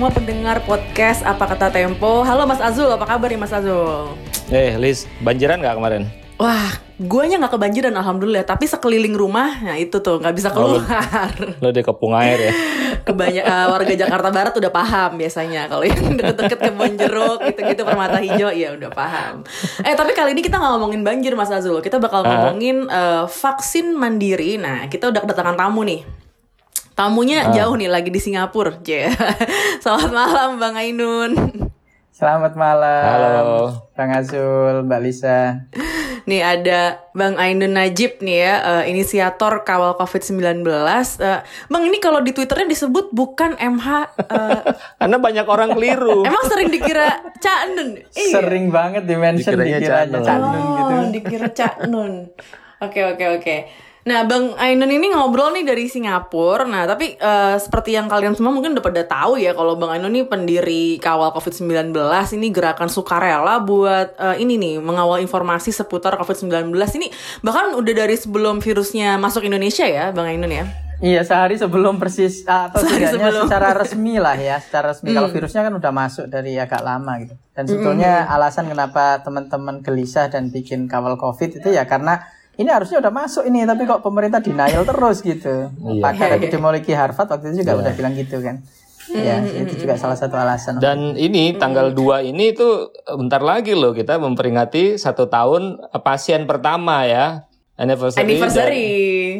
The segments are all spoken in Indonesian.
semua pendengar podcast Apa Kata Tempo. Halo Mas Azul, apa kabar nih Mas Azul? Eh, Liz, banjiran nggak kemarin? Wah, guanya nggak kebanjiran alhamdulillah, tapi sekeliling rumah, nah itu tuh nggak bisa Oh, lu- keluar. Lo di kepung air ya? Kebanyak eh, warga Jakarta Barat udah paham biasanya kalau yang deket-deket kebun jeruk gitu-gitu permata hijau ya udah paham. Eh tapi kali ini kita nggak ngomongin banjir Mas Azul, kita bakal ngomongin eh, vaksin mandiri. Nah kita udah kedatangan tamu nih. Tamunya Ah. jauh nih lagi di Singapura. Je. Selamat malam Bang Ainun. Selamat malam. Halo. Bang Azul, Mbak Lisa. Nih ada Bang Ainun Najib nih ya, eh, inisiator kawal COVID-19. Eh, bang ini kalau di Twitternya disebut bukan MH, eh, Karena banyak orang keliru. emang sering dikira Cak Nun? Iya. Sering banget di-mention Dikiranya dikiranya Cak Cak Nun. Nun gitu. Oh, dikira Cak Nun. Oke oke oke. Nah, Bang Ainun ini ngobrol nih dari Singapura. Nah, tapi eh, seperti yang kalian semua mungkin udah pada tahu ya kalau Bang Ainun ini pendiri kawal COVID-19. Ini gerakan sukarela buat eh, ini nih mengawal informasi seputar COVID-19. Ini bahkan udah dari sebelum virusnya masuk Indonesia ya, Bang Ainun ya. Iya, sehari sebelum persis atau Sehari setidaknya sebelum. secara resmi lah ya, secara resmi kalau virusnya kan udah masuk dari agak lama gitu. Dan sebetulnya alasan kenapa teman-teman gelisah dan bikin kawal Covid itu ya karena ini harusnya udah masuk ini tapi kok pemerintah denial terus gitu. Pakar epidemiologi Harvard waktu itu juga udah bilang gitu kan. Ya, itu juga salah satu alasan. Dan ini tanggal 2 ini itu bentar lagi loh kita memperingati satu tahun eh, pasien pertama ya. Anniversary. Anniversary.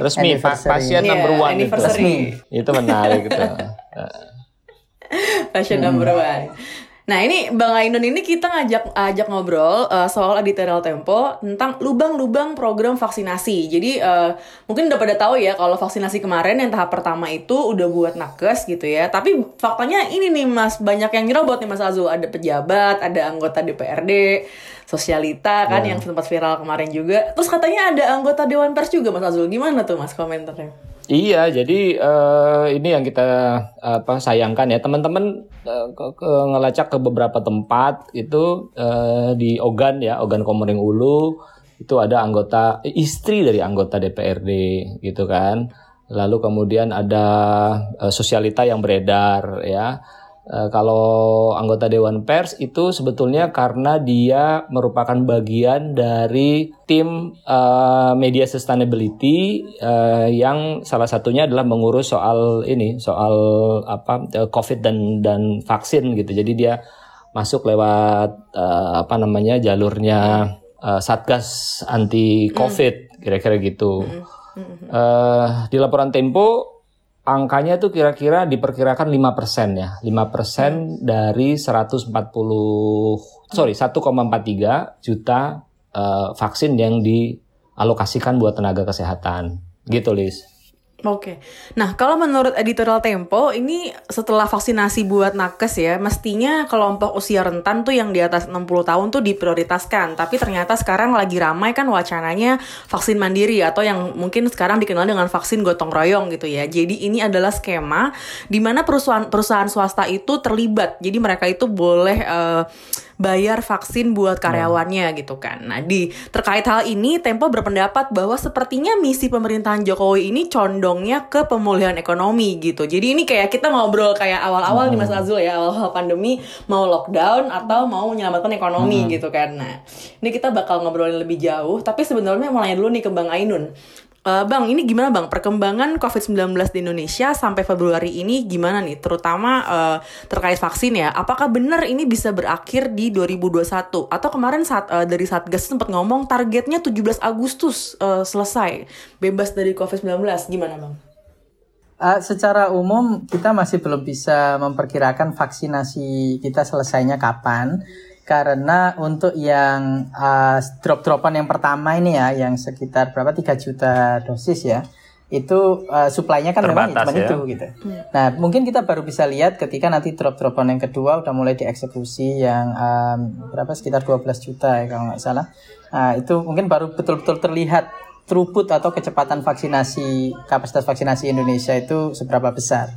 Resmi, Anniversary. pasien Iya, number one itu. anniversary. Itu menarik gitu. Fashion number one. Nah ini Bang Ainun ini kita ngajak ajak ngobrol uh, soal editorial Tempo tentang lubang-lubang program vaksinasi. Jadi uh, mungkin udah pada tahu ya kalau vaksinasi kemarin yang tahap pertama itu udah buat nakes gitu ya. Tapi faktanya ini nih Mas banyak yang nyerobot nih Mas Azul. Ada pejabat, ada anggota DPRD, sosialita kan yang sempat viral kemarin juga. Terus katanya ada anggota Dewan Pers juga Mas Azul. Gimana tuh Mas komentarnya? Iya, jadi eh, ini yang kita apa sayangkan ya teman-teman ke- ke- ngelacak ke beberapa tempat itu eh, di Ogan ya, Ogan Komering Ulu itu ada anggota istri dari anggota DPRD gitu kan. Lalu kemudian ada eh, sosialita yang beredar ya. Eh, kalau anggota Dewan Pers itu sebetulnya karena dia merupakan bagian dari tim eh, media sustainability eh, yang salah satunya adalah mengurus soal ini soal apa COVID dan dan vaksin gitu. Jadi dia masuk lewat eh, apa namanya jalurnya eh, satgas anti COVID kira-kira gitu. Eh, di laporan Tempo angkanya tuh kira-kira diperkirakan 5% ya. 5% dari 140 sorry 1,43 juta eh, vaksin yang dialokasikan buat tenaga kesehatan. Gitu, Lis. Oke. Nah, kalau menurut editorial Tempo, ini setelah vaksinasi buat nakes ya, mestinya kelompok usia rentan tuh yang di atas 60 tahun tuh diprioritaskan. Tapi ternyata sekarang lagi ramai kan wacananya vaksin mandiri atau yang mungkin sekarang dikenal dengan vaksin gotong royong gitu ya. Jadi ini adalah skema di mana perusahaan perusahaan swasta itu terlibat. Jadi mereka itu boleh eh, bayar vaksin buat karyawannya gitu kan. Nah, di terkait hal ini Tempo berpendapat bahwa sepertinya misi pemerintahan Jokowi ini condongnya ke pemulihan ekonomi gitu. Jadi ini kayak kita ngobrol kayak awal-awal nih Mas Azul ya, awal-awal pandemi mau lockdown atau mau menyelamatkan ekonomi gitu kan. Nah, ini kita bakal ngobrolin lebih jauh, tapi sebenarnya mau nanya dulu nih ke Bang Ainun. Eh, bang, ini gimana bang perkembangan COVID-19 di Indonesia sampai Februari ini gimana nih? Terutama eh, terkait vaksin ya. Apakah benar ini bisa berakhir di 2021? Atau kemarin saat eh, dari Satgas sempat ngomong targetnya 17 Agustus eh, selesai bebas dari COVID-19. Gimana bang? Uh, secara umum kita masih belum bisa memperkirakan vaksinasi kita selesainya kapan karena untuk yang uh, drop-dropan yang pertama ini ya yang sekitar berapa 3 juta dosis ya itu uh, supply-nya kan memang Terbatas cuma ya. itu gitu. Nah, mungkin kita baru bisa lihat ketika nanti drop-dropan yang kedua udah mulai dieksekusi yang um, berapa sekitar 12 juta ya kalau nggak salah. Nah, itu mungkin baru betul-betul terlihat throughput atau kecepatan vaksinasi kapasitas vaksinasi Indonesia itu seberapa besar.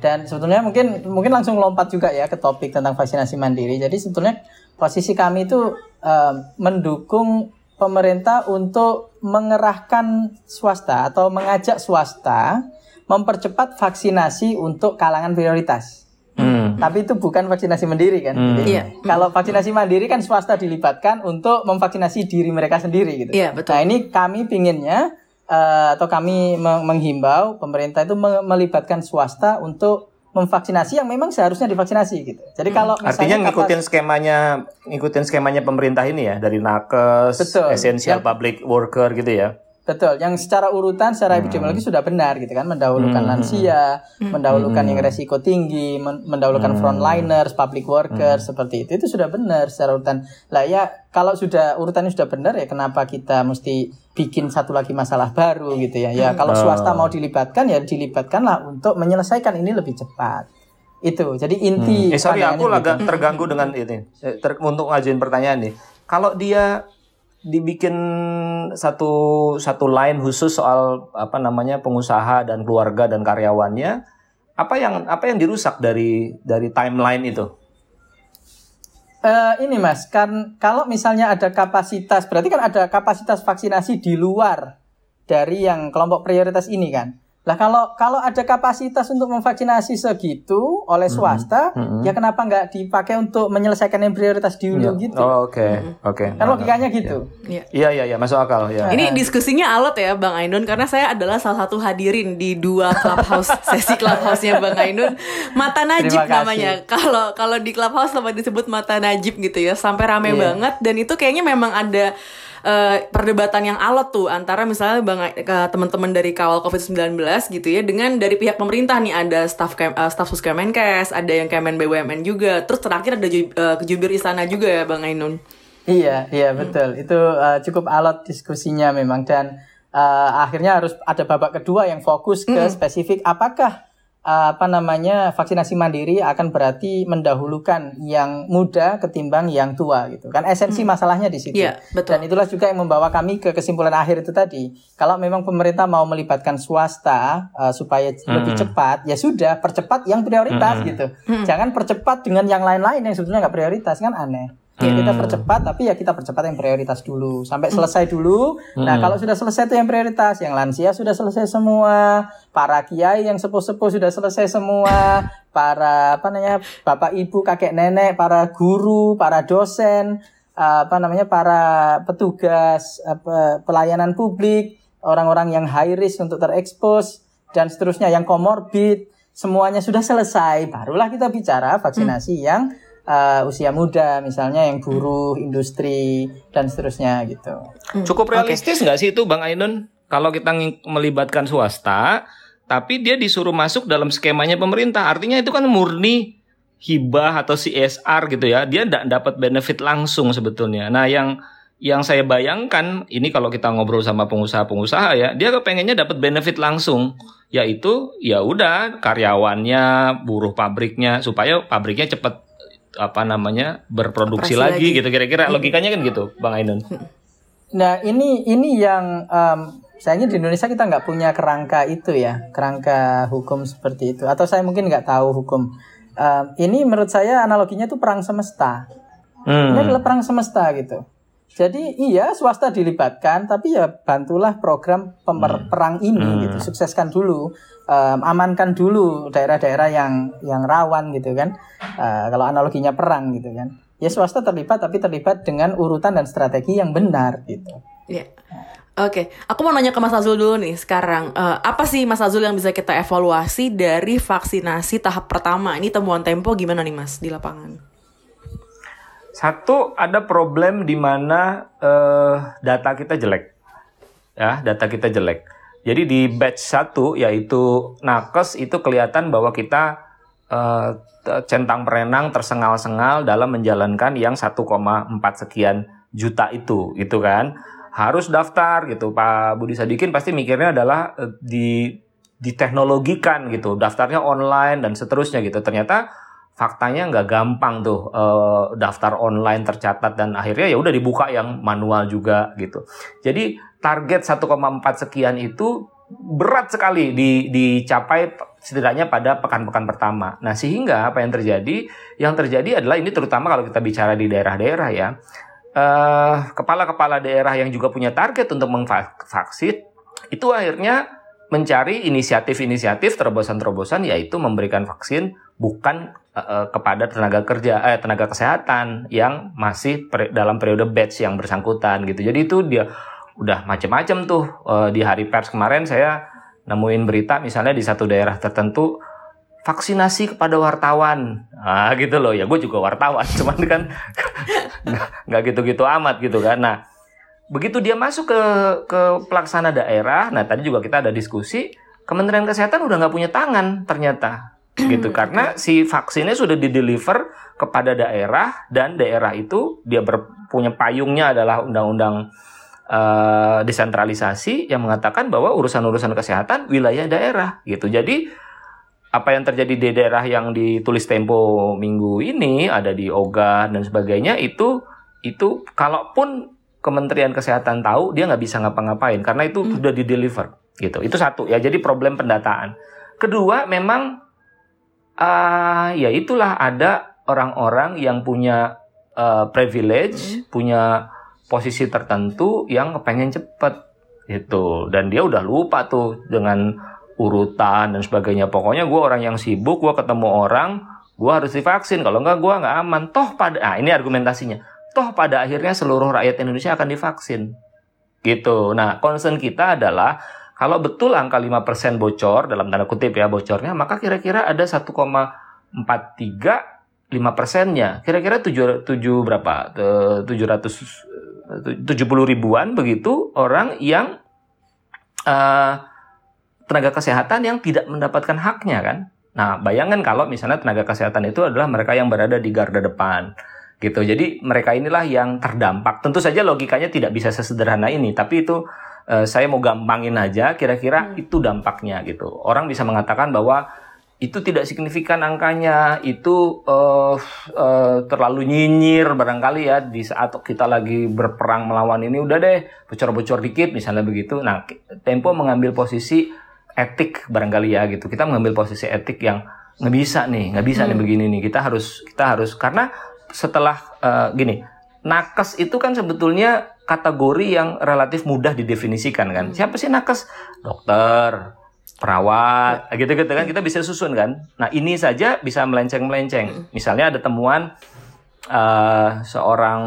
Dan sebetulnya mungkin mungkin langsung lompat juga ya ke topik tentang vaksinasi mandiri. Jadi sebetulnya posisi kami itu eh, mendukung pemerintah untuk mengerahkan swasta atau mengajak swasta mempercepat vaksinasi untuk kalangan prioritas. Hmm. Tapi itu bukan vaksinasi mandiri kan. Hmm. Jadi, Iya. Kalau vaksinasi mandiri kan swasta dilibatkan untuk memvaksinasi diri mereka sendiri gitu. Iya, betul. Nah ini kami pinginnya eh, atau kami meng- menghimbau pemerintah itu me- melibatkan swasta untuk memvaksinasi yang memang seharusnya divaksinasi gitu. Jadi kalau Hmm. Artinya misalnya ngikutin kapas- skemanya ngikutin skemanya pemerintah ini ya dari nakes, Betul. essential Yang- public worker gitu ya. Betul, yang secara urutan, secara epidemiologi sudah benar gitu kan, mendahulukan Hmm. lansia, mendahulukan yang resiko tinggi, men- mendahulukan Hmm. frontliners, public workers seperti itu, itu sudah benar secara urutan. Lah ya kalau sudah urutannya sudah benar ya kenapa kita mesti bikin satu lagi masalah baru gitu ya? Ya kalau swasta mau dilibatkan ya dilibatkanlah untuk menyelesaikan ini lebih cepat. Itu, jadi inti. Eh sorry aku agak terganggu dengan ini. Eh, ter- untuk ngajuin pertanyaan nih. Kalau dia dibikin satu satu line khusus soal apa namanya pengusaha dan keluarga dan karyawannya, apa yang apa yang dirusak dari dari timeline itu? Eh, ini mas, kan kalau misalnya ada kapasitas, berarti kan ada kapasitas vaksinasi di luar dari yang kelompok prioritas ini kan. Lah kalau kalau ada kapasitas untuk memvaksinasi segitu oleh swasta, ya kenapa nggak dipakai untuk menyelesaikan yang prioritas dulu gitu? Oh, Oke, oke. Kan logikanya gitu. Iya. Iya iya iya masuk akal ya. Ini diskusinya alot ya Bang Ainun karena saya adalah salah satu hadirin di dua clubhouse sesi clubhouse-nya Bang Ainun. Mata Najib namanya. Kalau kalau di clubhouse sama disebut Mata Najib gitu ya. Sampai rame Iya. banget dan itu kayaknya memang ada eh, perdebatan yang alot tuh antara misalnya Bang eh, teman-teman dari kawal Covid-19 gitu ya dengan dari pihak pemerintah nih ada staf Kem- eh, staf Suskemenkes, ada yang Kemen BUMN juga. Terus terakhir ada ju- eh, kejubir istana juga ya Bang Ainun. Iya, iya betul. Itu uh, cukup alot diskusinya memang dan uh, akhirnya harus ada babak kedua yang fokus ke spesifik apakah uh, apa namanya vaksinasi mandiri akan berarti mendahulukan yang muda ketimbang yang tua gitu kan esensi masalahnya di situ. Iya, betul. Dan itulah juga yang membawa kami ke kesimpulan akhir itu tadi. Kalau memang pemerintah mau melibatkan swasta uh, supaya lebih cepat, ya sudah percepat yang prioritas gitu. Jangan percepat dengan yang lain-lain yang sebetulnya nggak prioritas kan aneh. Ya, kita percepat tapi ya kita percepat yang prioritas dulu. Sampai selesai dulu. Nah, kalau sudah selesai itu yang prioritas, yang lansia sudah selesai semua, para kiai yang sepuh-sepuh sudah selesai semua, para apa namanya bapak ibu kakek nenek, para guru, para dosen, apa namanya para petugas apa, pelayanan publik, orang-orang yang high risk untuk terekspos dan seterusnya yang komorbid, semuanya sudah selesai, barulah kita bicara vaksinasi yang uh, usia muda, misalnya yang buruh, industri dan seterusnya gitu. Cukup realistis nggak sih itu Bang Ainun? Kalau kita melibatkan swasta, tapi dia disuruh masuk dalam skemanya pemerintah, artinya itu kan murni hibah atau CSR gitu ya. Dia tidak dapat benefit langsung sebetulnya. Nah, yang yang saya bayangkan ini kalau kita ngobrol sama pengusaha-pengusaha ya, dia kepengennya dapat benefit langsung, yaitu ya udah karyawannya, buruh pabriknya supaya pabriknya cepat apa namanya berproduksi lagi, lagi. gitu kira-kira logikanya kan gitu, Bang Ainun. Nah ini ini yang em, sayangnya di Indonesia kita nggak punya kerangka itu ya, kerangka hukum seperti itu. Atau saya mungkin nggak tahu hukum. Em, ini menurut saya analoginya itu perang semesta. Ini Hmm. adalah perang semesta gitu. Jadi iya swasta dilibatkan, tapi ya bantulah program pemer- perang ini gitu, sukseskan dulu, em, amankan dulu daerah-daerah yang yang rawan gitu kan. Eh, kalau analoginya perang gitu kan, ya swasta terlibat tapi terlibat dengan urutan dan strategi yang benar gitu. Iya. Oke, aku mau nanya ke Mas Azul dulu nih sekarang. Eh, apa sih Mas Azul yang bisa kita evaluasi dari vaksinasi tahap pertama? Ini temuan Tempo gimana nih Mas di lapangan? Satu ada problem di mana eh, data kita jelek, ya data kita jelek. Jadi di batch satu yaitu nakes itu kelihatan bahwa kita te- centang perenang tersengal-sengal dalam menjalankan yang 1,4 sekian juta itu, gitu kan? Harus daftar gitu. Pak Budi Sadikin pasti mikirnya adalah eh, di diteknologikan gitu, daftarnya online dan seterusnya gitu. Ternyata faktanya nggak gampang tuh eh, daftar online tercatat dan akhirnya ya udah dibuka yang manual juga gitu. Jadi target 1,4 sekian itu berat sekali di, dicapai setidaknya pada pekan-pekan pertama. Nah sehingga apa yang terjadi? Yang terjadi adalah ini terutama kalau kita bicara di daerah-daerah ya. eh, Kepala-kepala daerah yang juga punya target untuk memvaksin itu akhirnya mencari inisiatif-inisiatif terobosan-terobosan yaitu memberikan vaksin bukan uh, kepada tenaga kerja eh tenaga kesehatan yang masih per, dalam periode batch yang bersangkutan gitu. Jadi itu dia udah macam-macam tuh uh, di hari pers kemarin saya nemuin berita misalnya di satu daerah tertentu vaksinasi kepada wartawan. Ah gitu loh. Ya gue juga wartawan cuman kan nggak gitu-gitu amat gitu kan. Nah begitu dia masuk ke ke pelaksana daerah nah tadi juga kita ada diskusi Kementerian Kesehatan udah nggak punya tangan ternyata gitu. Karena si vaksinnya sudah dideliver kepada daerah dan daerah itu dia punya payungnya adalah undang-undang uh, desentralisasi yang mengatakan bahwa urusan-urusan kesehatan wilayah daerah gitu. Jadi apa yang terjadi di daerah yang ditulis Tempo minggu ini ada di Oga dan sebagainya itu itu kalaupun Kementerian Kesehatan tahu dia nggak bisa ngapa-ngapain karena itu hmm. sudah di deliver gitu. Itu satu ya jadi problem pendataan. Kedua memang uh, ya itulah ada orang-orang yang punya uh, privilege hmm. punya posisi tertentu yang pengen cepet gitu dan dia udah lupa tuh dengan urutan dan sebagainya. Pokoknya gue orang yang sibuk, gue ketemu orang, gue harus divaksin. Kalau enggak, gue nggak aman. Toh pada, ah ini argumentasinya. Toh pada akhirnya seluruh rakyat Indonesia akan divaksin. Gitu. Nah, concern kita adalah kalau betul angka 5% bocor, dalam tanda kutip ya bocornya, maka kira-kira ada 1,43 5 persennya. Kira-kira 7, 7 berapa? 700 70 ribuan begitu orang yang uh, tenaga kesehatan yang tidak mendapatkan haknya kan. Nah, bayangkan kalau misalnya tenaga kesehatan itu adalah mereka yang berada di garda depan gitu. Jadi mereka inilah yang terdampak. Tentu saja logikanya tidak bisa sesederhana ini, tapi itu uh, saya mau gampangin aja kira-kira hmm. itu dampaknya gitu. Orang bisa mengatakan bahwa itu tidak signifikan angkanya, itu uh, uh, terlalu nyinyir barangkali ya di saat kita lagi berperang melawan ini udah deh bocor-bocor dikit misalnya begitu. Nah, Tempo mengambil posisi etik barangkali ya gitu kita mengambil posisi etik yang nggak bisa nih nggak bisa hmm. nih begini nih kita harus kita harus karena setelah uh, gini nakes itu kan sebetulnya kategori yang relatif mudah didefinisikan kan hmm. siapa sih nakes dokter perawat ya. gitu gitu kan kita bisa susun kan nah ini saja bisa melenceng melenceng hmm. misalnya ada temuan uh, seorang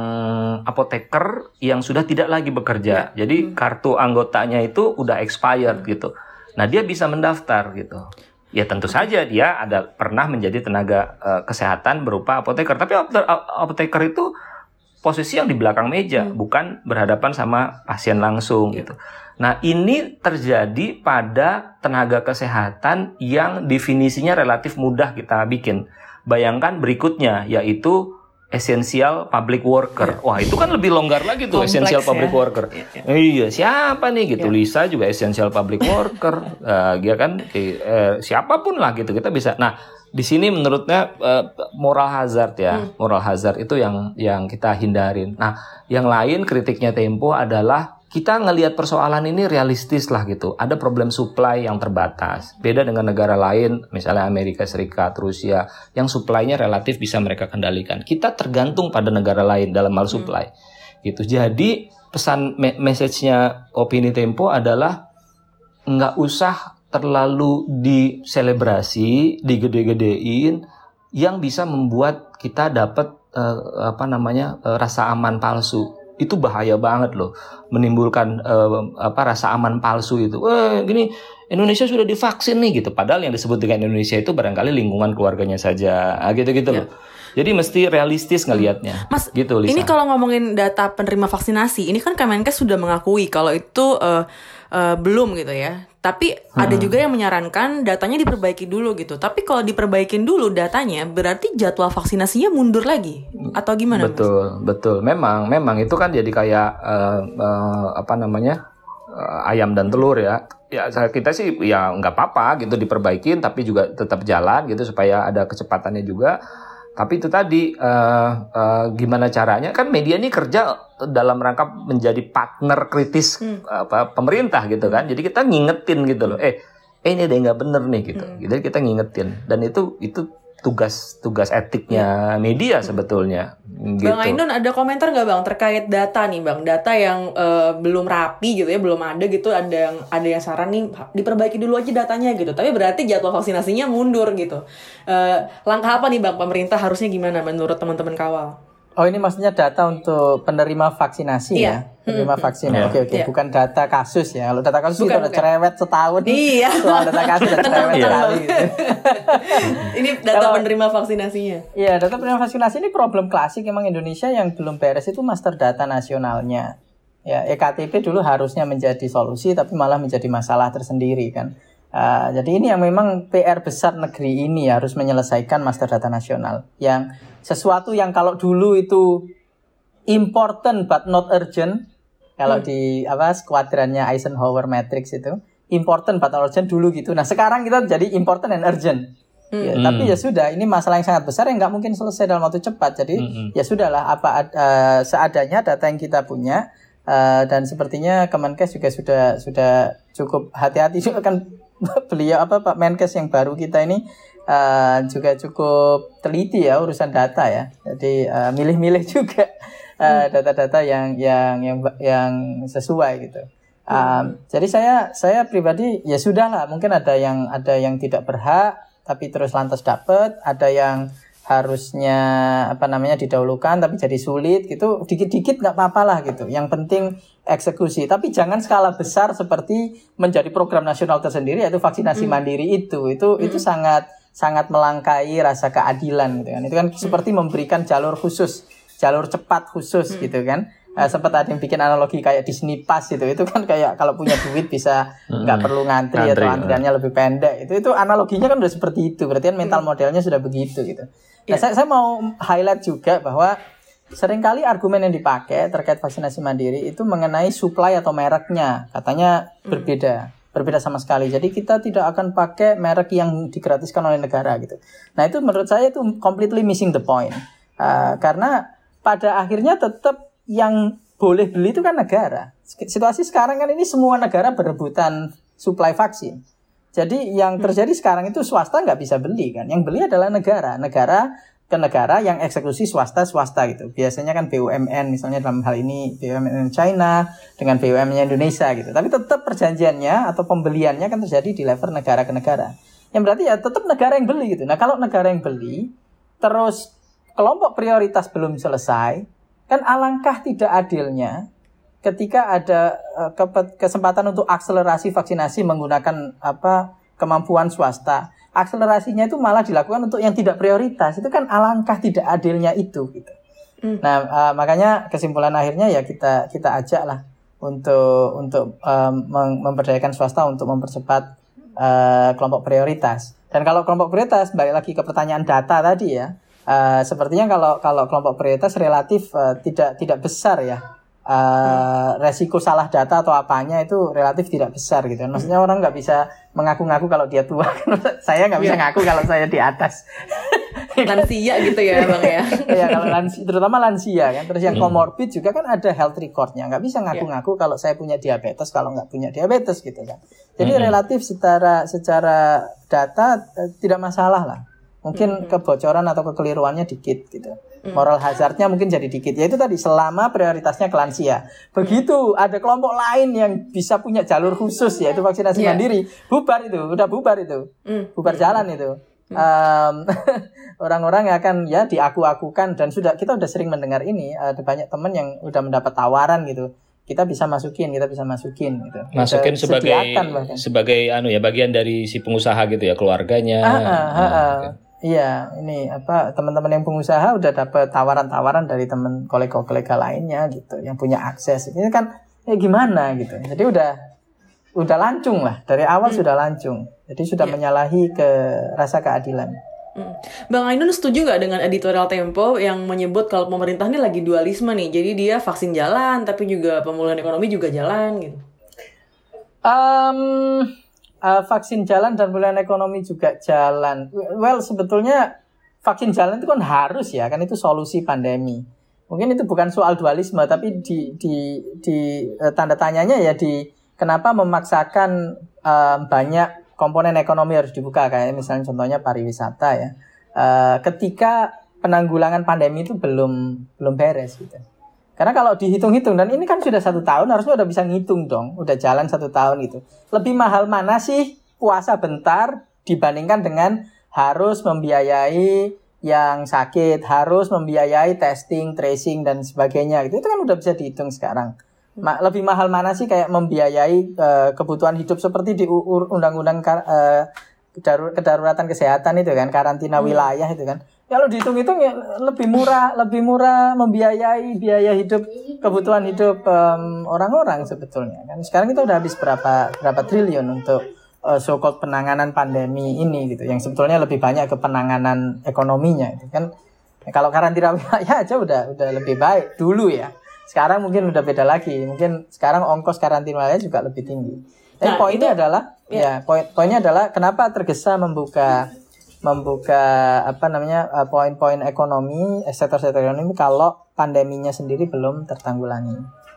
apoteker yang sudah tidak lagi bekerja ya. jadi hmm. kartu anggotanya itu udah expired hmm. gitu Nah, dia bisa mendaftar gitu. Ya tentu saja dia ada pernah menjadi tenaga uh, kesehatan berupa apoteker, tapi apoteker itu posisi yang di belakang meja, hmm. bukan berhadapan sama pasien langsung gitu. Nah, ini terjadi pada tenaga kesehatan yang definisinya relatif mudah kita bikin. Bayangkan berikutnya yaitu essential public worker. Yeah. Wah, itu kan lebih longgar lagi tuh essential ya. public worker. Yeah, yeah. Iya, siapa nih gitu? Yeah. Lisa juga essential public worker. uh, dia kan eh, siapa pun lah gitu. Kita bisa. Nah, di sini menurutnya uh, moral hazard ya. Hmm. Moral hazard itu yang yang kita hindarin. Nah, yang lain kritiknya Tempo adalah kita ngelihat persoalan ini realistis lah gitu. Ada problem supply yang terbatas. Beda dengan negara lain, misalnya Amerika Serikat, Rusia, yang supply-nya relatif bisa mereka kendalikan. Kita tergantung pada negara lain dalam hal supply. Hmm. Gitu. Jadi pesan me message-nya Opini Tempo adalah nggak usah terlalu diselebrasi, digede-gedein yang bisa membuat kita dapat uh, apa namanya uh, rasa aman palsu itu bahaya banget loh menimbulkan uh, apa rasa aman palsu itu. Wah, gini Indonesia sudah divaksin nih gitu. Padahal yang disebut dengan Indonesia itu barangkali lingkungan keluarganya saja. Ah, gitu-gitu ya. loh. Jadi mesti realistis ngelihatnya. Mas, gitu Lisa. Ini kalau ngomongin data penerima vaksinasi, ini kan Kemenkes sudah mengakui kalau itu uh, uh, belum gitu ya. Tapi hmm. ada juga yang menyarankan datanya diperbaiki dulu gitu. Tapi kalau diperbaikin dulu datanya, berarti jadwal vaksinasinya mundur lagi atau gimana? Betul, mas? betul. Memang, memang itu kan jadi kayak uh, uh, apa namanya uh, ayam dan telur ya. Ya kita sih ya nggak apa-apa gitu diperbaikin, tapi juga tetap jalan gitu supaya ada kecepatannya juga. Tapi itu tadi uh, uh, gimana caranya kan media ini kerja dalam rangka menjadi partner kritis hmm. apa pemerintah gitu kan. Jadi kita ngingetin gitu loh. Eh, eh ini ada yang nggak bener nih gitu. Hmm. Jadi kita ngingetin dan itu itu tugas tugas etiknya media sebetulnya. Gitu. Bang Ainun ada komentar nggak bang terkait data nih bang, data yang eh, belum rapi gitu ya, belum ada gitu, ada yang ada yang saran nih diperbaiki dulu aja datanya gitu. Tapi berarti jadwal vaksinasinya mundur gitu. Eh, langkah apa nih bang pemerintah harusnya gimana menurut teman-teman kawal? Oh ini maksudnya data untuk penerima vaksinasi Iya. ya, penerima vaksin. Iya. Oke oke, Iya. bukan data kasus ya. Kalau data kasus Bukan, itu udah cerewet setahun. Iya. Soal data kasus udah cerewet Tenang, sekali. Gitu. Ini data Kalau- penerima vaksinasinya. Iya, data penerima vaksinasi ini problem klasik emang Indonesia yang belum beres itu master data nasionalnya. Ya, EKTP dulu harusnya menjadi solusi tapi malah menjadi masalah tersendiri kan. Uh, jadi ini yang memang PR besar negeri ini harus menyelesaikan master data nasional. Yang sesuatu yang kalau dulu itu important but not urgent. Kalau di apa skuadrannya Eisenhower Matrix itu important but not urgent dulu gitu. Nah sekarang kita jadi important and urgent. Ya, Tapi ya sudah, ini masalah yang sangat besar yang nggak mungkin selesai dalam waktu cepat. Jadi ya sudahlah apa ad- eh, seadanya data yang kita punya eh, dan sepertinya Kemenkes juga sudah sudah cukup hati-hati juga kan beliau apa Pak? Menkes yang baru kita ini eh, juga cukup teliti ya urusan data ya. Jadi eh, milih-milih juga eh, data-data yang yang yang yang sesuai gitu. Um, jadi saya saya pribadi ya sudah lah mungkin ada yang ada yang tidak berhak tapi terus lantas dapat ada yang harusnya apa namanya didahulukan tapi jadi sulit gitu. Dikit-dikit nggak apa-apa lah gitu. Yang penting eksekusi. Tapi jangan skala besar seperti menjadi program nasional tersendiri yaitu vaksinasi mandiri itu. Itu itu sangat sangat melangkai rasa keadilan gitu kan. Itu kan seperti memberikan jalur khusus jalur cepat khusus gitu kan. Eh, sempat ada yang bikin analogi kayak Disney Pass gitu itu kan kayak kalau punya duit bisa nggak perlu ngantri, Ngantri, atau ya. antriannya lebih pendek itu itu analoginya kan udah seperti itu. Berarti kan mental modelnya sudah begitu gitu nah saya, saya mau highlight juga bahwa sering kali argumen yang dipakai terkait vaksinasi mandiri itu mengenai supply atau mereknya. Katanya berbeda berbeda sama sekali. Jadi kita tidak akan pakai merek yang digratiskan oleh negara gitu. Nah itu menurut saya itu completely missing the point. Uh, karena pada akhirnya tetap yang boleh beli itu kan negara. Situasi sekarang kan ini semua negara berebutan suplai vaksin. Jadi yang terjadi sekarang itu swasta nggak bisa beli kan. Yang beli adalah negara. Negara ke negara yang eksekusi swasta swasta gitu. Biasanya kan BUMN misalnya dalam hal ini BUMN China dengan BUMN Indonesia gitu. Tapi tetap perjanjiannya atau pembeliannya kan terjadi di level negara ke negara. Yang berarti ya tetap negara yang beli gitu. Nah kalau negara yang beli terus kelompok prioritas belum selesai, kan alangkah tidak adilnya ketika ada kepe- kesempatan untuk akselerasi vaksinasi menggunakan apa kemampuan swasta. Akselerasinya itu malah dilakukan untuk yang tidak prioritas. Itu kan alangkah tidak adilnya itu gitu. Nah, eh, makanya kesimpulan akhirnya ya kita kita ajak lah untuk untuk eh, mem- memberdayakan swasta untuk mempercepat eh, kelompok prioritas. Dan kalau kelompok prioritas balik lagi ke pertanyaan data tadi ya, eh, sepertinya kalau kalau kelompok prioritas relatif eh, tidak tidak besar ya. Eh, resiko salah data atau apanya itu relatif tidak besar gitu. Maksudnya orang nggak bisa mengaku-ngaku kalau dia tua. saya nggak bisa ngaku kalau saya di atas. Lansia gitu ya bang ya. ya kalau lansia, terutama lansia kan. Terus yang comorbid juga kan ada health recordnya. Nggak bisa ngaku-ngaku kalau saya punya diabetes kalau nggak punya diabetes gitu kan. Jadi relatif secara secara data eh, tidak masalah lah. Mungkin kebocoran atau kekeliruannya dikit gitu moral hazardnya mungkin jadi dikit ya itu tadi selama prioritasnya ke lansia begitu ada kelompok lain yang bisa punya jalur khusus yaitu vaksinasi Iya. mandiri bubar itu udah bubar itu Hmm. bubar jalan itu. Em, orang-orang yang akan ya diaku-akukan dan sudah kita udah sering mendengar ini ada banyak teman yang udah mendapat tawaran gitu kita bisa masukin kita bisa masukin gitu Masukin Kita sebagai sebagai anu ya bagian dari si pengusaha gitu ya keluarganya. Ah, ah, ah, Nah, ah. oke. Iya, ini apa teman-teman yang pengusaha udah dapat tawaran-tawaran dari teman kolega-kolega lainnya gitu, yang punya akses. Ini kan ya gimana gitu. Jadi udah udah lancung lah dari awal sudah lancung. Jadi sudah menyalahi ke rasa keadilan. Hmm. Bang Ainun setuju nggak dengan editorial Tempo yang menyebut kalau pemerintah ini lagi dualisme nih, jadi dia vaksin jalan tapi juga pemulihan ekonomi juga jalan gitu. Em, eh, vaksin jalan dan pemulihan ekonomi juga jalan. Well, sebetulnya vaksin jalan itu kan harus ya, kan itu solusi pandemi. Mungkin itu bukan soal dualisme, tapi di di di eh, tanda tanyanya ya di kenapa memaksakan em, banyak komponen ekonomi harus dibuka kayak misalnya contohnya pariwisata ya. uh, ketika penanggulangan pandemi itu belum belum beres gitu. Karena kalau dihitung-hitung dan ini kan sudah satu tahun harusnya udah bisa ngitung dong, udah jalan satu tahun itu. Lebih mahal mana sih puasa bentar dibandingkan dengan harus membiayai yang sakit, harus membiayai testing, tracing dan sebagainya. Itu, itu kan udah bisa dihitung sekarang. Ma lebih mahal mana sih kayak membiayai uh, kebutuhan hidup seperti di undang-undang uh, kedaruratan kesehatan itu kan, karantina hmm. wilayah itu kan kalau dihitung-hitung ya lebih murah, lebih murah membiayai biaya hidup kebutuhan hidup orang-orang um, sebetulnya kan. Sekarang kita udah habis berapa berapa triliun untuk uh, so called penanganan pandemi ini gitu. Yang sebetulnya lebih banyak ke penanganan ekonominya itu kan. Ya, kalau karantina wilayah aja udah udah lebih baik dulu ya. Sekarang mungkin udah beda lagi. Mungkin sekarang ongkos karantina wilayah juga lebih tinggi. Tapi nah, poinnya itu, adalah ya, ya poin poinnya adalah kenapa tergesa membuka membuka apa namanya eh, poin-poin ekonomi eh, sektor-sektor ekonomi kalau pandeminya sendiri belum tertanggulangi.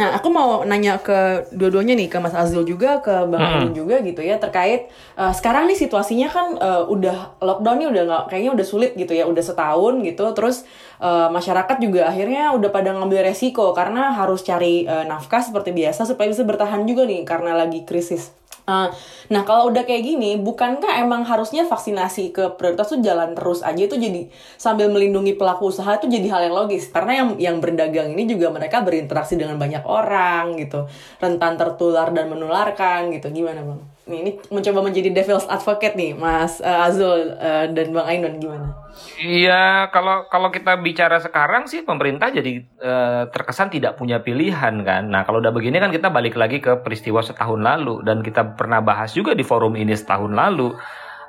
Nah, aku mau nanya ke dua-duanya nih, ke Mas Azul juga, ke Bang Alun juga gitu ya, terkait uh, sekarang nih situasinya kan uh, udah lockdown nih udah nggak, kayaknya udah sulit gitu ya, udah setahun gitu, terus uh, masyarakat juga akhirnya udah pada ngambil resiko karena harus cari uh, nafkah seperti biasa supaya bisa bertahan juga nih karena lagi krisis. Uh, nah kalau udah kayak gini, bukankah emang harusnya vaksinasi ke prioritas tuh jalan terus aja? Itu jadi sambil melindungi pelaku usaha itu jadi hal yang logis. Karena yang yang berdagang ini juga mereka berinteraksi dengan banyak orang gitu, rentan tertular dan menularkan gitu, gimana bang? Nih, ini mencoba menjadi devil's advocate nih, Mas uh, Azul uh, dan Bang Ainun gimana? Iya, kalau kalau kita bicara sekarang sih pemerintah jadi uh, terkesan tidak punya pilihan kan. Nah, kalau udah begini kan kita balik lagi ke peristiwa setahun lalu dan kita pernah bahas juga di forum ini setahun lalu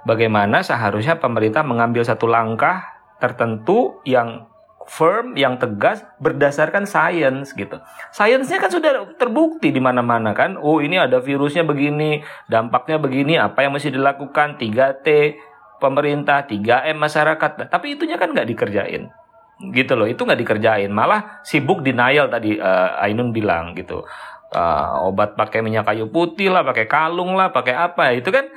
bagaimana seharusnya pemerintah mengambil satu langkah tertentu yang firm yang tegas berdasarkan sains gitu. Sainsnya kan sudah terbukti di mana-mana kan. Oh, ini ada virusnya begini, dampaknya begini, apa yang mesti dilakukan 3T pemerintah, 3M masyarakat. Tapi itunya kan nggak dikerjain. Gitu loh, itu nggak dikerjain. Malah sibuk denial tadi uh, Ainun bilang gitu. Uh, obat pakai minyak kayu putih lah, pakai kalung lah, pakai apa. Itu kan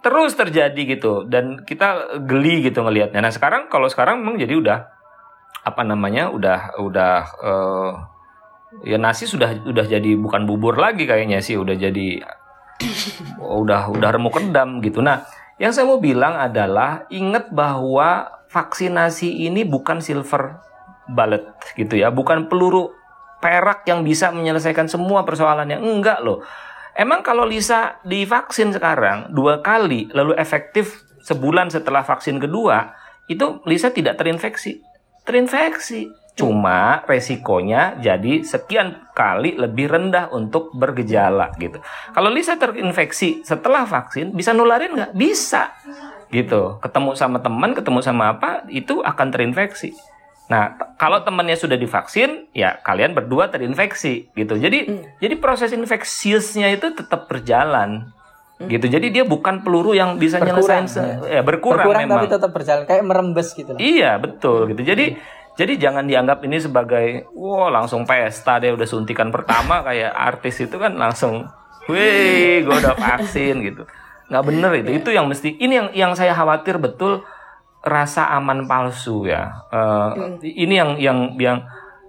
terus terjadi gitu dan kita geli gitu ngelihatnya. Nah, sekarang kalau sekarang memang jadi udah apa namanya udah udah uh, ya nasi sudah udah jadi bukan bubur lagi kayaknya sih udah jadi udah udah remuk redam gitu. Nah yang saya mau bilang adalah ingat bahwa vaksinasi ini bukan silver bullet gitu ya bukan peluru perak yang bisa menyelesaikan semua persoalannya enggak loh. Emang kalau Lisa divaksin sekarang dua kali lalu efektif sebulan setelah vaksin kedua itu Lisa tidak terinfeksi terinfeksi. Cuma resikonya jadi sekian kali lebih rendah untuk bergejala gitu. Kalau Lisa terinfeksi setelah vaksin bisa nularin nggak? Bisa gitu. Ketemu sama teman, ketemu sama apa itu akan terinfeksi. Nah, kalau temannya sudah divaksin, ya kalian berdua terinfeksi gitu. Jadi hmm. jadi proses infeksiusnya itu tetap berjalan gitu jadi dia bukan peluru yang bisa berkurang, nyelesain ya. ya berkurang, berkurang memang tapi tetap berjalan kayak merembes gitu loh. iya betul gitu jadi hmm. jadi jangan dianggap ini sebagai wow langsung pesta dia udah suntikan pertama kayak artis itu kan langsung wih gue udah vaksin gitu nggak bener itu itu yang mesti ini yang yang saya khawatir betul rasa aman palsu ya uh, hmm. ini yang yang yang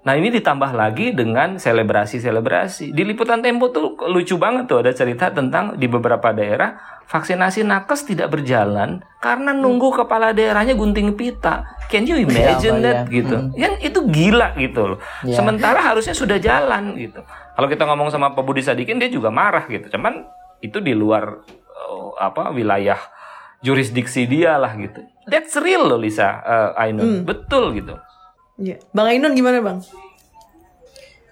Nah ini ditambah lagi dengan selebrasi-selebrasi. Di liputan Tempo tuh lucu banget tuh ada cerita tentang di beberapa daerah vaksinasi nakes tidak berjalan karena nunggu kepala daerahnya gunting pita. Can you imagine ya, that ya. gitu? Hmm. Yang itu gila gitu loh. Ya. Sementara harusnya sudah jalan gitu. Kalau kita ngomong sama Pak Budi Sadikin dia juga marah gitu. Cuman itu di luar uh, apa wilayah jurisdiksi dia lah gitu. That's real loh Lisa uh, Ainun. Hmm. Betul gitu. Iya. Bang Ainun gimana bang?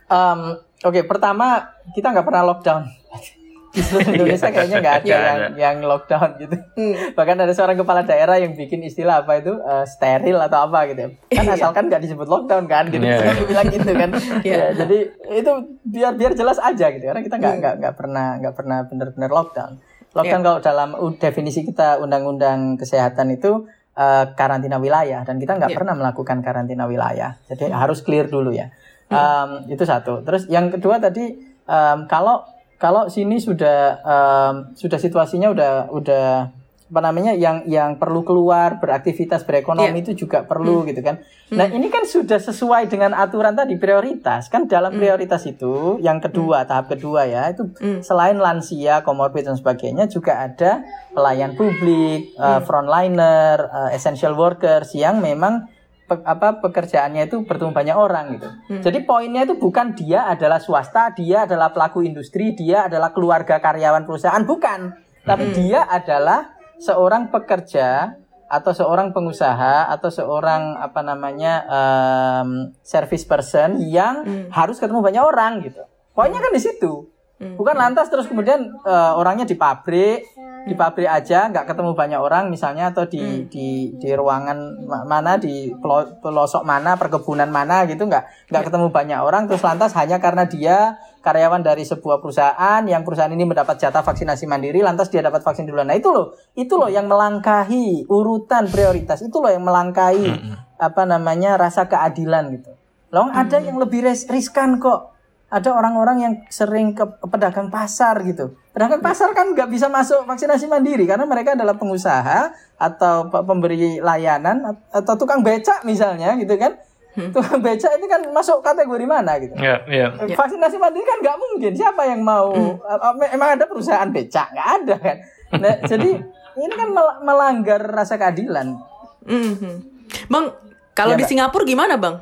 Um, Oke, okay, pertama kita nggak pernah lockdown. Di seluruh Indonesia kayaknya nggak ada yang, yang lockdown gitu. Hmm. Bahkan ada seorang kepala daerah yang bikin istilah apa itu uh, steril atau apa gitu. Kan iya. asalkan nggak disebut lockdown kan, gitu. Yeah. Saya bilang gitu kan. yeah. ya, jadi itu biar biar jelas aja gitu. Karena kita nggak nggak hmm. nggak pernah nggak pernah benar-benar lockdown. Lockdown yeah. kalau dalam definisi kita undang-undang kesehatan itu uh, karantina wilayah dan kita nggak yeah. pernah melakukan karantina wilayah. Jadi hmm. harus clear dulu ya. Um, itu satu. Terus yang kedua tadi um, kalau kalau sini sudah um, sudah situasinya udah udah apa namanya yang yang perlu keluar beraktivitas berekonomi Iya. itu juga perlu gitu kan. Nah ini kan sudah sesuai dengan aturan tadi prioritas. Kan dalam prioritas itu yang kedua tahap kedua ya itu selain lansia, komorbid dan sebagainya juga ada pelayan publik, eh, frontliner, eh, essential workers yang memang pe- apa pekerjaannya itu bertemu banyak orang gitu. Jadi poinnya itu bukan dia adalah swasta, dia adalah pelaku industri, dia adalah keluarga karyawan perusahaan, bukan. Tapi dia adalah seorang pekerja atau seorang pengusaha atau seorang apa namanya em, service person yang harus ketemu banyak orang gitu. Poinnya kan di situ. Bukan lantas terus kemudian eh, orangnya di pabrik, di pabrik aja nggak ketemu banyak orang misalnya atau di di di ruangan ma- mana di pelo- pelosok mana perkebunan mana gitu nggak nggak ketemu banyak orang. Terus lantas hanya karena dia karyawan dari sebuah perusahaan yang perusahaan ini mendapat jatah vaksinasi mandiri lantas dia dapat vaksin duluan. Nah itu loh. Itu loh yang melangkahi urutan prioritas. Itu loh yang melangkahi apa namanya rasa keadilan gitu. Loh ada yang lebih ris- riskan kok. Ada orang-orang yang sering ke pedagang pasar gitu. Pedagang pasar kan nggak bisa masuk vaksinasi mandiri karena mereka adalah pengusaha atau pe- pemberi layanan at- atau tukang becak misalnya gitu kan. Tukang becak itu kan masuk kategori mana gitu. Ya, ya. Vaksinasi mandiri kan nggak mungkin. Siapa yang mau? A- Emang ada perusahaan becak? Nggak ada kan. Nah, jadi ini kan mel- melanggar rasa keadilan. Mhm. Bang, kalau Iya, di. Singapura gimana, Bang?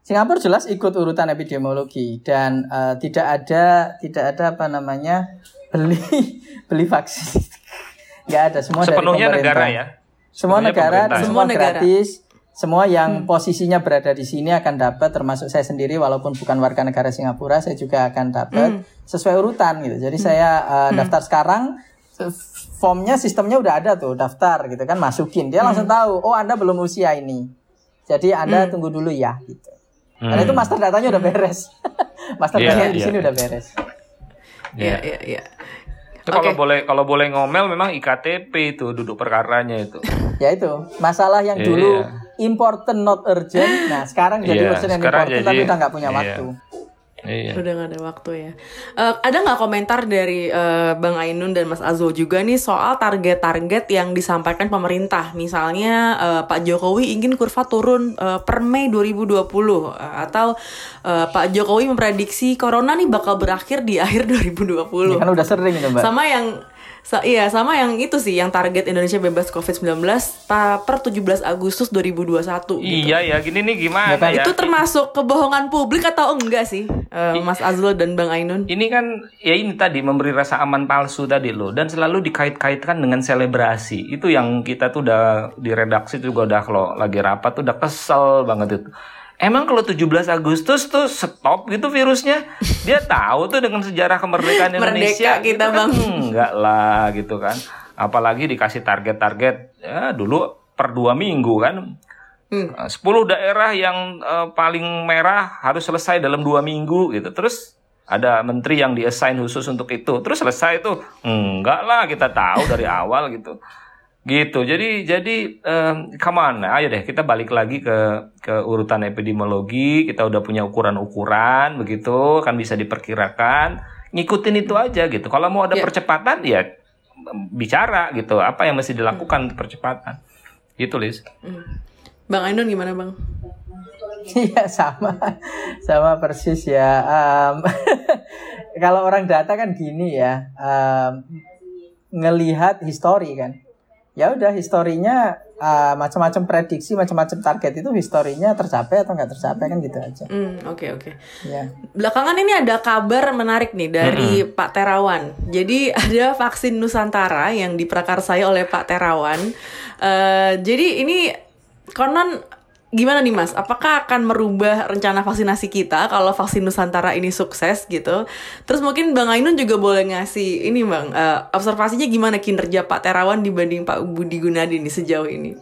Singapura jelas ikut urutan epidemiologi dan eh, tidak ada tidak ada apa namanya beli beli vaksin nggak ada semua Sepenuhnya dari pemerintah. negara ya. semua Sepenuhnya negara pemerintah. semua Semua negara. gratis semua yang posisinya berada di sini akan dapat termasuk saya sendiri walaupun bukan warga negara Singapura saya juga akan dapat sesuai urutan gitu jadi saya eh, daftar sekarang eh, formnya sistemnya udah ada tuh daftar gitu kan masukin dia langsung tahu oh anda belum usia ini jadi anda tunggu dulu ya gitu karena itu master datanya udah beres. master Iya, datanya di iya. sini udah beres. Iya, iya, iya. Itu kalau Oke. boleh kalau boleh ngomel memang iktp itu duduk perkaranya itu. Ya itu, masalah yang Iya. dulu important not urgent. Nah, sekarang jadi Iya, urgent and important jadi- tapi udah nggak punya iya. waktu. Iya. Udah gak ada waktu ya. Eh, ada nggak komentar dari eh, Bang Ainun dan Mas Azul juga nih soal target-target yang disampaikan pemerintah? Misalnya eh, Pak Jokowi ingin kurva turun eh, per Mei 2020 eh, atau eh, Pak Jokowi memprediksi corona nih bakal berakhir di akhir 2020. Ya, kan udah sering itu, Mbak. Sama yang sa- iya sama yang itu sih yang target Indonesia bebas COVID-19 pa- per 17 Agustus 2021 gitu. Iya ya, gini nih gimana ya? Itu termasuk kebohongan publik atau enggak sih, eh, Mas Azul dan Bang Ainun? Ini kan ya ini tadi memberi rasa aman palsu tadi loh dan selalu dikait-kaitkan dengan selebrasi. Itu yang kita tuh udah di redaksi juga udah kalau lagi rapat tuh udah kesel banget itu. Emang kalau 17 Agustus tuh stop gitu virusnya? Dia tahu tuh dengan sejarah kemerdekaan Indonesia Merdeka kita, gitu kan. Bang. Enggak lah gitu kan. Apalagi dikasih target-target ya dulu per dua minggu kan. Hmm. Uh, 10 daerah yang uh, paling merah harus selesai dalam dua minggu gitu. Terus ada menteri yang diassign khusus untuk itu. Terus selesai itu enggak lah kita tahu dari awal gitu. Gitu. Jadi jadi um, come on, ayo deh kita balik lagi ke ke urutan epidemiologi. Kita udah punya ukuran-ukuran begitu kan bisa diperkirakan. Ngikutin itu aja gitu. Kalau mau ada Ya. percepatan ya bicara gitu. Apa yang mesti dilakukan untuk percepatan? Gitu, Lis. Bang Ainun gimana Bang? Iya sama, sama persis ya. Em, kalau orang data kan gini ya, em, ngelihat histori kan. Ya udah historinya eh, macam-macam prediksi, macam-macam target itu historinya tercapai atau nggak tercapai kan gitu aja. Hmm, oke oke. Ya. Belakangan ini ada kabar menarik nih dari Pak Terawan. Jadi ada vaksin Nusantara yang diprakarsai oleh Pak Terawan. Eh, jadi ini konon gimana nih Mas? Apakah akan merubah rencana vaksinasi kita kalau vaksin Nusantara ini sukses gitu? Terus mungkin Bang Ainun juga boleh ngasih ini Bang, eh, observasinya gimana kinerja Pak Terawan dibanding Pak Budi Gunadi nih sejauh ini?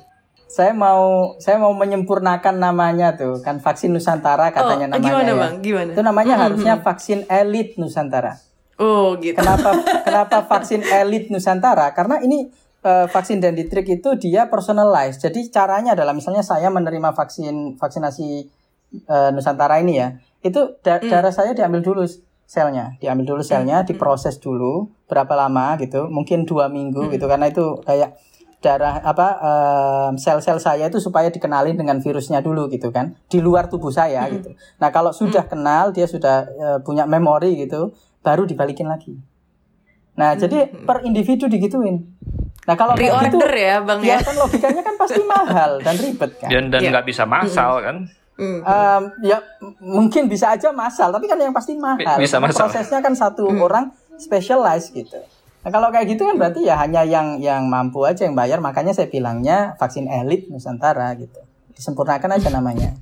Saya mau saya mau menyempurnakan namanya tuh kan vaksin Nusantara katanya Oh, namanya gimana, ya. Bang? Gimana? Itu namanya harusnya vaksin elit Nusantara. Oh gitu. Kenapa kenapa vaksin elit Nusantara? Karena ini eh, vaksin dendritrik itu dia personalized. Jadi caranya adalah misalnya saya menerima vaksin vaksinasi eh, Nusantara ini ya, itu da- darah saya diambil dulu selnya, diambil dulu selnya, diproses dulu berapa lama gitu, mungkin dua minggu gitu karena itu kayak darah apa um, sel-sel saya itu supaya dikenalin dengan virusnya dulu gitu kan di luar tubuh saya hmm. gitu. Nah kalau sudah hmm. kenal dia sudah uh, punya memori gitu baru dibalikin lagi. Nah hmm. jadi per individu digituin. Nah kalau gitu, ya bang ya, ya kan logikanya kan pasti mahal dan ribet kan. Dan dan iya. nggak ya. bisa masal kan. Mm. Um, ya mungkin bisa aja masal, tapi kan yang pasti mahal. Bisa masal. Prosesnya kan satu mm. orang specialize gitu. Nah, kalau kayak gitu kan berarti ya hanya yang yang mampu aja yang bayar. Makanya saya bilangnya vaksin elit Nusantara gitu. Disempurnakan aja namanya.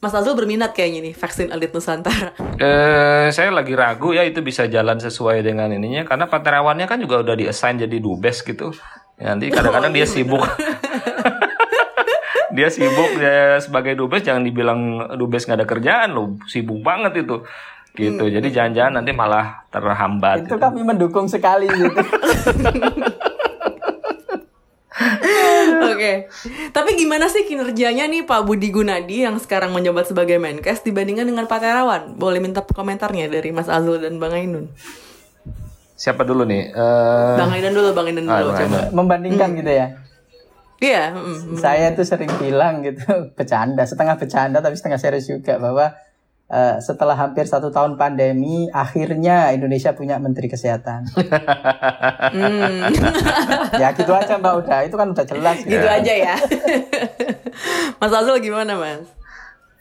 Mas Azul berminat kayaknya nih vaksin elit Nusantara. Eh, saya lagi ragu ya itu bisa jalan sesuai dengan ininya karena Pak Terawannya kan juga udah diassign jadi dubes gitu. Ya, nanti kadang-kadang oh, dia iya sibuk. dia sibuk ya sebagai dubes jangan dibilang dubes nggak ada kerjaan loh, sibuk banget itu gitu. Hmm. Jadi jangan-jangan nanti malah terhambat. Itu gitu. kami mendukung sekali gitu. Oke. Okay. Tapi gimana sih kinerjanya nih Pak Budi Gunadi yang sekarang menjabat sebagai Menkes dibandingkan dengan Pak Terawan? Boleh minta komentarnya dari Mas Azul dan Bang Ainun. Siapa dulu nih? Uh... Bang Ainun dulu, Bang Ainun dulu. Ah, coba. Membandingkan hmm. gitu ya. Iya. Mm, Saya tuh sering bilang gitu, bercanda, setengah bercanda tapi setengah serius juga bahwa uh, setelah hampir satu tahun pandemi, akhirnya Indonesia punya Menteri Kesehatan. hmm. ya gitu aja Mbak udah, itu kan udah jelas. Gitu, gitu aja ya. mas Azul gimana Mas?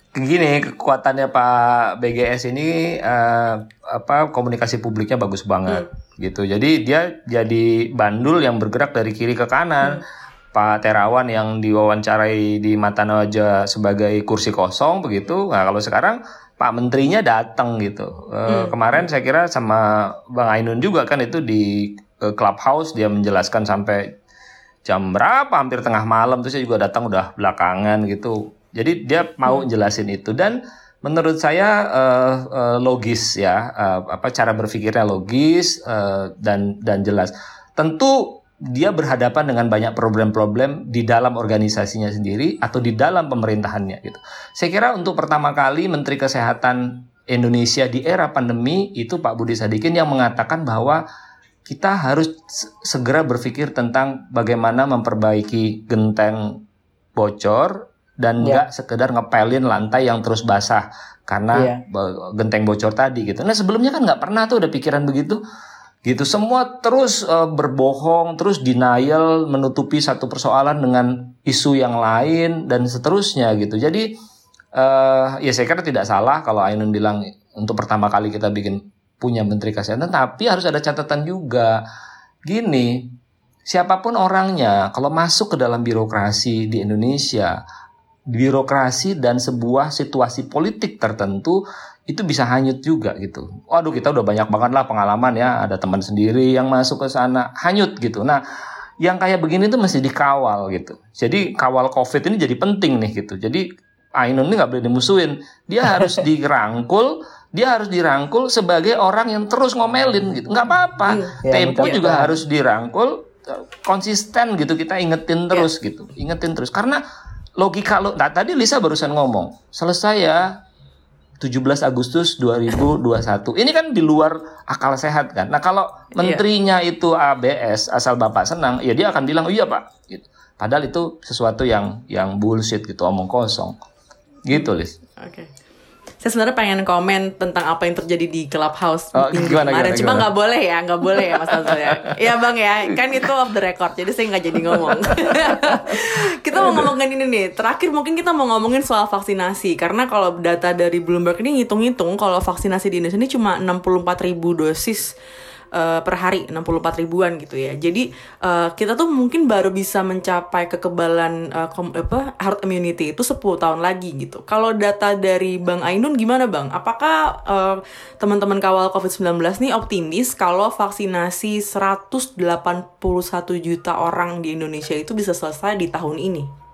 Gini kekuatannya Pak BGS ini uh, apa komunikasi publiknya bagus banget hmm. gitu. Jadi dia jadi bandul yang bergerak dari kiri ke kanan. Hmm. Pak Terawan yang diwawancarai di Mata Naja sebagai kursi kosong begitu. Nah kalau sekarang Pak Menterinya datang gitu. Uh, hmm. Kemarin saya kira sama Bang Ainun juga kan itu di uh, clubhouse dia menjelaskan sampai jam berapa hampir tengah malam terus saya juga datang udah belakangan gitu. Jadi dia mau hmm. jelasin itu dan menurut saya uh, uh, logis ya uh, apa cara berpikirnya logis uh, dan dan jelas. Tentu dia berhadapan dengan banyak problem-problem di dalam organisasinya sendiri atau di dalam pemerintahannya gitu. Saya kira untuk pertama kali Menteri Kesehatan Indonesia di era pandemi itu Pak Budi Sadikin yang mengatakan bahwa kita harus segera berpikir tentang bagaimana memperbaiki genteng bocor dan yeah. nggak sekedar ngepelin lantai yang terus basah karena yeah. genteng bocor tadi gitu. Nah sebelumnya kan nggak pernah tuh ada pikiran begitu gitu. Semua terus uh, berbohong terus denial menutupi satu persoalan dengan isu yang lain dan seterusnya gitu. Jadi uh, ya saya kira tidak salah kalau Ainun bilang untuk pertama kali kita bikin punya menteri kesehatan tapi harus ada catatan juga. Gini siapa pun orangnya kalau masuk ke dalam birokrasi di Indonesia birokrasi dan sebuah situasi politik tertentu itu bisa hanyut juga gitu. Waduh kita udah banyak banget lah pengalaman ya, ada teman sendiri yang masuk ke sana hanyut gitu. Nah, yang kayak begini tuh mesti dikawal gitu. Jadi kawal COVID ini jadi penting nih gitu. Jadi Ainun ini nggak boleh dimusuhin, dia harus dirangkul, dia harus dirangkul sebagai orang yang terus ngomelin gitu. Nggak apa-apa. Ya, Tempo ya, juga ya. harus dirangkul konsisten gitu kita ingetin terus ya. gitu, ingetin terus karena logika lo. Nah, tadi Lisa barusan ngomong selesai ya 17 Agustus 2021. Ini kan di luar akal sehat kan. Nah kalau iya. menterinya iya. itu ABS asal bapak senang, ya dia akan bilang oh iya pak. Gitu. Padahal itu sesuatu yang yang bullshit gitu, omong kosong. Gitu, Lis. Oke. Okay saya sebenarnya pengen komen tentang apa yang terjadi di clubhouse oh, gimana, kemarin. Cuma nggak boleh ya, nggak boleh ya Mas Azul ya. Iya bang ya, kan itu off the record, jadi saya nggak jadi ngomong. kita mau ngomongin ini nih. Terakhir mungkin kita mau ngomongin soal vaksinasi, karena kalau data dari Bloomberg ini ngitung-ngitung kalau vaksinasi di Indonesia ini cuma 64 ribu dosis uh, per hari 64 ribuan gitu ya. Jadi uh, kita tuh mungkin baru bisa mencapai kekebalan uh, kom, apa herd immunity itu 10 tahun lagi gitu. Kalau data dari Bang Ainun gimana Bang? Apakah uh, teman-teman kawal COVID-19 nih optimis kalau vaksinasi 181 juta orang di Indonesia itu bisa selesai di tahun ini?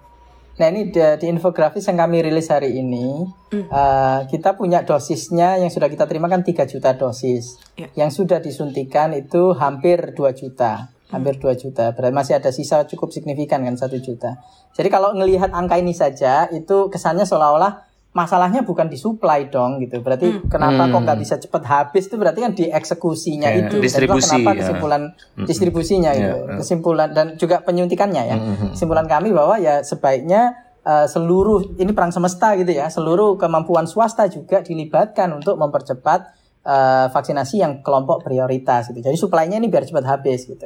Nah ini di, di infografis yang kami rilis hari ini, mm. uh, kita punya dosisnya yang sudah kita terima kan 3 juta dosis. Yeah. Yang sudah disuntikan itu hampir 2 juta. Hampir 2 juta. Berarti masih ada sisa cukup signifikan kan 1 juta. Jadi kalau ngelihat angka ini saja, itu kesannya seolah-olah masalahnya bukan di supply dong gitu. Berarti Hmm. kenapa kok Hmm. nggak bisa cepat habis itu berarti kan di eksekusinya Ya, itu. Distribusi, kenapa ya. kesimpulan Hmm. distribusinya Ya, gitu. ya. Kesimpulan dan juga penyuntikannya ya. Hmm. Kesimpulan kami bahwa ya sebaiknya eh, seluruh ini perang semesta gitu ya, seluruh kemampuan swasta juga dilibatkan untuk mempercepat eh, vaksinasi yang kelompok prioritas gitu. Jadi suplainya ini biar cepat habis gitu.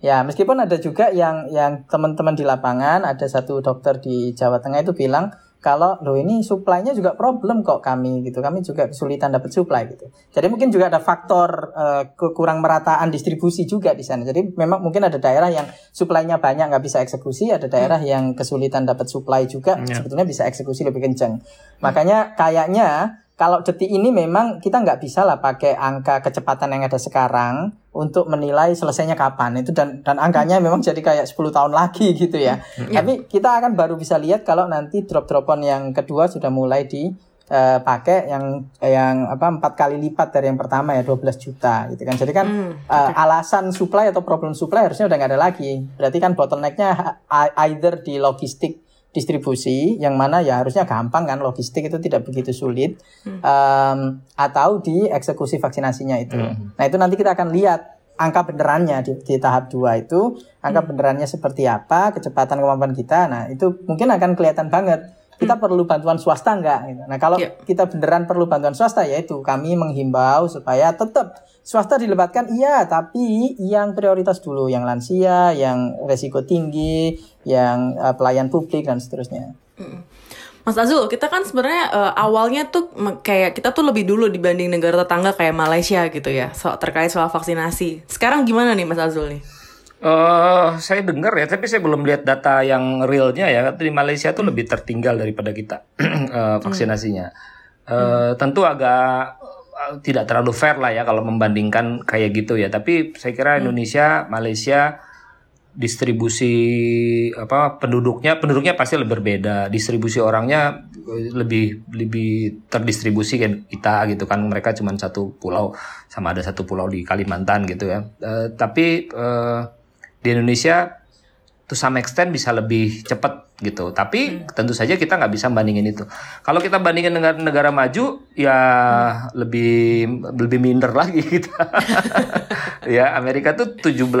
Ya, meskipun ada juga yang yang teman-teman di lapangan, ada satu dokter di Jawa Tengah itu bilang kalau loh ini suplainya juga problem kok kami gitu. Kami juga kesulitan dapat supply gitu. Jadi mungkin juga ada faktor eh, kekurang merataan distribusi juga di sana. Jadi memang mungkin ada daerah yang suplainya banyak nggak bisa eksekusi, ada daerah yang kesulitan dapat supply juga Ya. sebetulnya bisa eksekusi lebih kenceng. Makanya kayaknya kalau detik ini memang kita nggak bisa lah pakai angka kecepatan yang ada sekarang untuk menilai selesainya kapan itu dan dan angkanya memang jadi kayak 10 tahun lagi gitu ya. Tapi kita akan baru bisa lihat kalau nanti drop-dropan yang kedua sudah mulai dipakai yang yang apa empat kali lipat dari yang pertama ya 12 juta gitu kan. Jadi kan Hmm, eh, alasan supply atau problem supply harusnya udah nggak ada lagi. Berarti kan bottlenecknya either di logistik distribusi yang mana ya harusnya gampang kan logistik itu tidak begitu sulit Em, atau di eksekusi vaksinasinya itu. Nah itu nanti kita akan lihat angka benerannya di, di tahap 2 itu angka benerannya seperti apa kecepatan kemampuan kita. Nah itu mungkin akan kelihatan banget kita perlu bantuan swasta enggak gitu. Nah kalau Iya. kita beneran perlu bantuan swasta yaitu kami menghimbau supaya tetap swasta dilibatkan iya tapi yang prioritas dulu yang lansia yang resiko tinggi yang eh, pelayan publik dan seterusnya Mas Azul, kita kan sebenarnya eh, awalnya tuh kayak kita tuh lebih dulu dibanding negara tetangga kayak Malaysia gitu ya, so, terkait soal vaksinasi. Sekarang gimana nih Mas Azul nih? Eh, saya dengar ya, tapi saya belum lihat data yang realnya ya. Di Malaysia tuh lebih tertinggal daripada kita eh, vaksinasinya. Eh, Tentu agak tidak terlalu fair lah ya kalau membandingkan kayak gitu ya. Tapi saya kira Indonesia, Malaysia distribusi apa penduduknya penduduknya pasti lebih berbeda. Distribusi orangnya lebih lebih terdistribusi kan kita gitu kan. Mereka cuma satu pulau sama ada satu pulau di Kalimantan gitu ya. Eh, tapi eh, di Indonesia to some extent bisa lebih cepat gitu. Tapi tentu saja kita nggak bisa bandingin itu. Kalau kita bandingin dengan negara maju ya lebih lebih minder lagi kita. Ya Amerika tuh 17%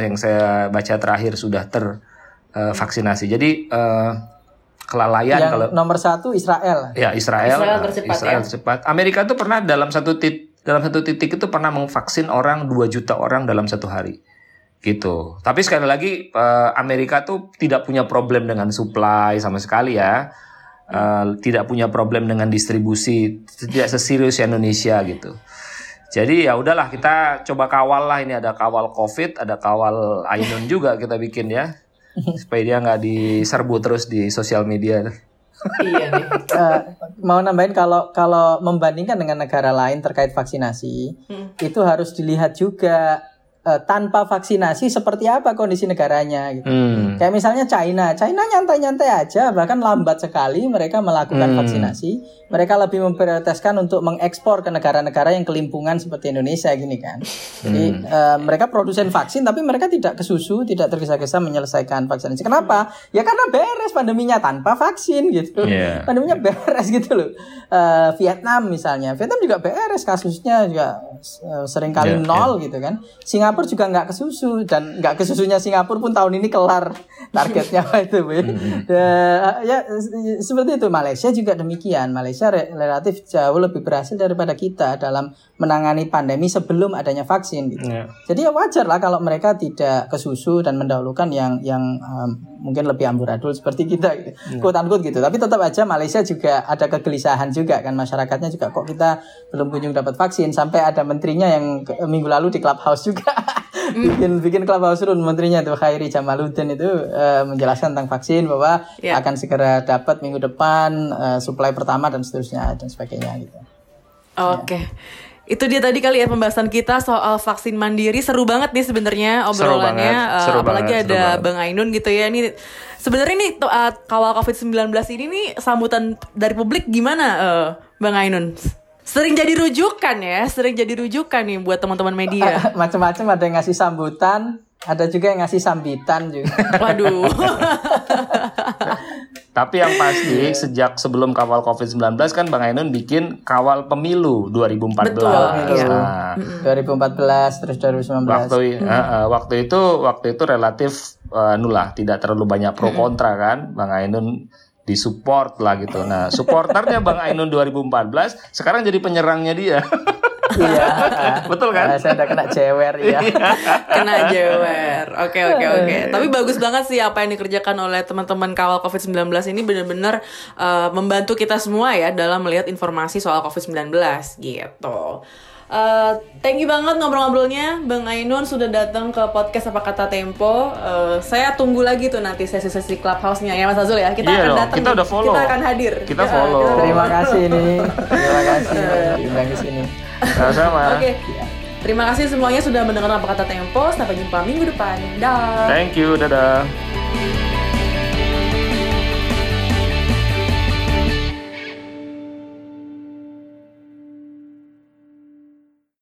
yang saya baca terakhir sudah tervaksinasi jadi eh, kelalaian yang kalau nomor satu Israel. Ya Israel, Israel eh, tercepat Israel ya. tercepat. Amerika tuh pernah dalam satu tit dalam satu titik itu pernah memvaksin orang 2 juta orang dalam satu hari, gitu. Tapi sekali lagi eh, Amerika tuh tidak punya problem dengan supply sama sekali ya, Eh, tidak punya problem dengan distribusi, tidak seserius Indonesia gitu. Jadi ya udahlah kita coba kawal lah ini ada kawal COVID, ada kawal Ainun juga kita bikin ya, supaya dia nggak diserbu terus di sosial media. iya nih. Eh, mau nambahin kalau kalau membandingkan dengan negara lain terkait vaksinasi Hmm. itu harus dilihat juga eh, tanpa vaksinasi seperti apa kondisi negaranya gitu. Hmm. Kayak misalnya China, China nyantai-nyantai aja, bahkan lambat sekali mereka melakukan Hmm. vaksinasi. Mereka lebih memprioritaskan untuk mengekspor ke negara-negara yang kelimpungan seperti Indonesia gini kan. Jadi Hmm. eh, mereka produsen vaksin, tapi mereka tidak kesusu, tidak tergesa-gesa menyelesaikan vaksinasi. Kenapa? Ya karena beres pandeminya tanpa vaksin gitu. Iya. Pandeminya beres gitu loh. Eh, Vietnam misalnya, Vietnam juga beres kasusnya juga eh, sering kali Iya, nol gitu kan. Singapura juga nggak kesusu dan nggak kesusunya Singapura pun tahun ini kelar targetnya itu. Ya, ya se- seperti itu Malaysia juga demikian. Malaysia re- relatif jauh lebih berhasil daripada kita dalam menangani pandemi sebelum adanya vaksin gitu. Ya. Jadi ya wajar lah kalau mereka tidak kesusu dan mendahulukan yang yang um, mungkin lebih amburadul seperti kita gitu. Quote unquote gitu. Tapi tetap aja Malaysia juga ada kegelisahan juga kan masyarakatnya juga kok kita belum kunjung dapat vaksin sampai ada menterinya yang minggu lalu di clubhouse juga bikin bikin clubhouse room menterinya tuh Khairi Jamaluddin itu eh, menjelaskan tentang vaksin bahwa Ya. akan segera dapat minggu depan eh, supply pertama dan seterusnya dan sebagainya gitu. Oke. Itu dia tadi kali ya pembahasan kita soal vaksin mandiri seru banget nih sebenarnya Seru obrolannya banget, Eh, seru apalagi banget, seru ada banget. Bang Ainun gitu ya ini sebenarnya nih uh, kawal Covid-19 ini nih sambutan dari publik gimana eh, Bang Ainun? Sering jadi rujukan ya, sering jadi rujukan nih buat teman-teman media. Macam-macam ada yang ngasih sambutan, ada juga yang ngasih sambitan juga. Waduh. Tapi yang pasti sejak sebelum kawal COVID-19 kan Bang Ainun bikin kawal pemilu 2014. Betul, iya. Nah, 2014 terus 2019. waktu eh, eh, waktu itu waktu itu relatif eh, anu lah tidak terlalu banyak pro kontra kan Bang Ainun disupport lah gitu. Nah, supporternya Bang Ainun 2014 sekarang jadi penyerangnya dia. Iya. Betul kan? Saya udah kena cewer ya. Kena jewer. Oke oke oke. Tapi bagus banget sih apa yang dikerjakan oleh teman-teman kawal COVID-19 ini benar-benar uh, membantu kita semua ya dalam melihat informasi soal COVID-19 gitu. Uh, thank you banget ngobrol-ngobrolnya Bang Ainun sudah datang ke podcast apa kata Tempo. Uh, saya tunggu lagi tuh nanti sesi-sesi clubhouse-nya ya Mas Azul ya. Kita Iya akan datang. kita udah follow. Kita akan hadir. Kita Ya, follow. kita- Terima kasih nih. Terima kasih diundang ke sini. Sama-sama. Oke. Terima kasih semuanya sudah mendengar apa kata Tempo. Sampai jumpa minggu depan. Dah. Thank you, dadah.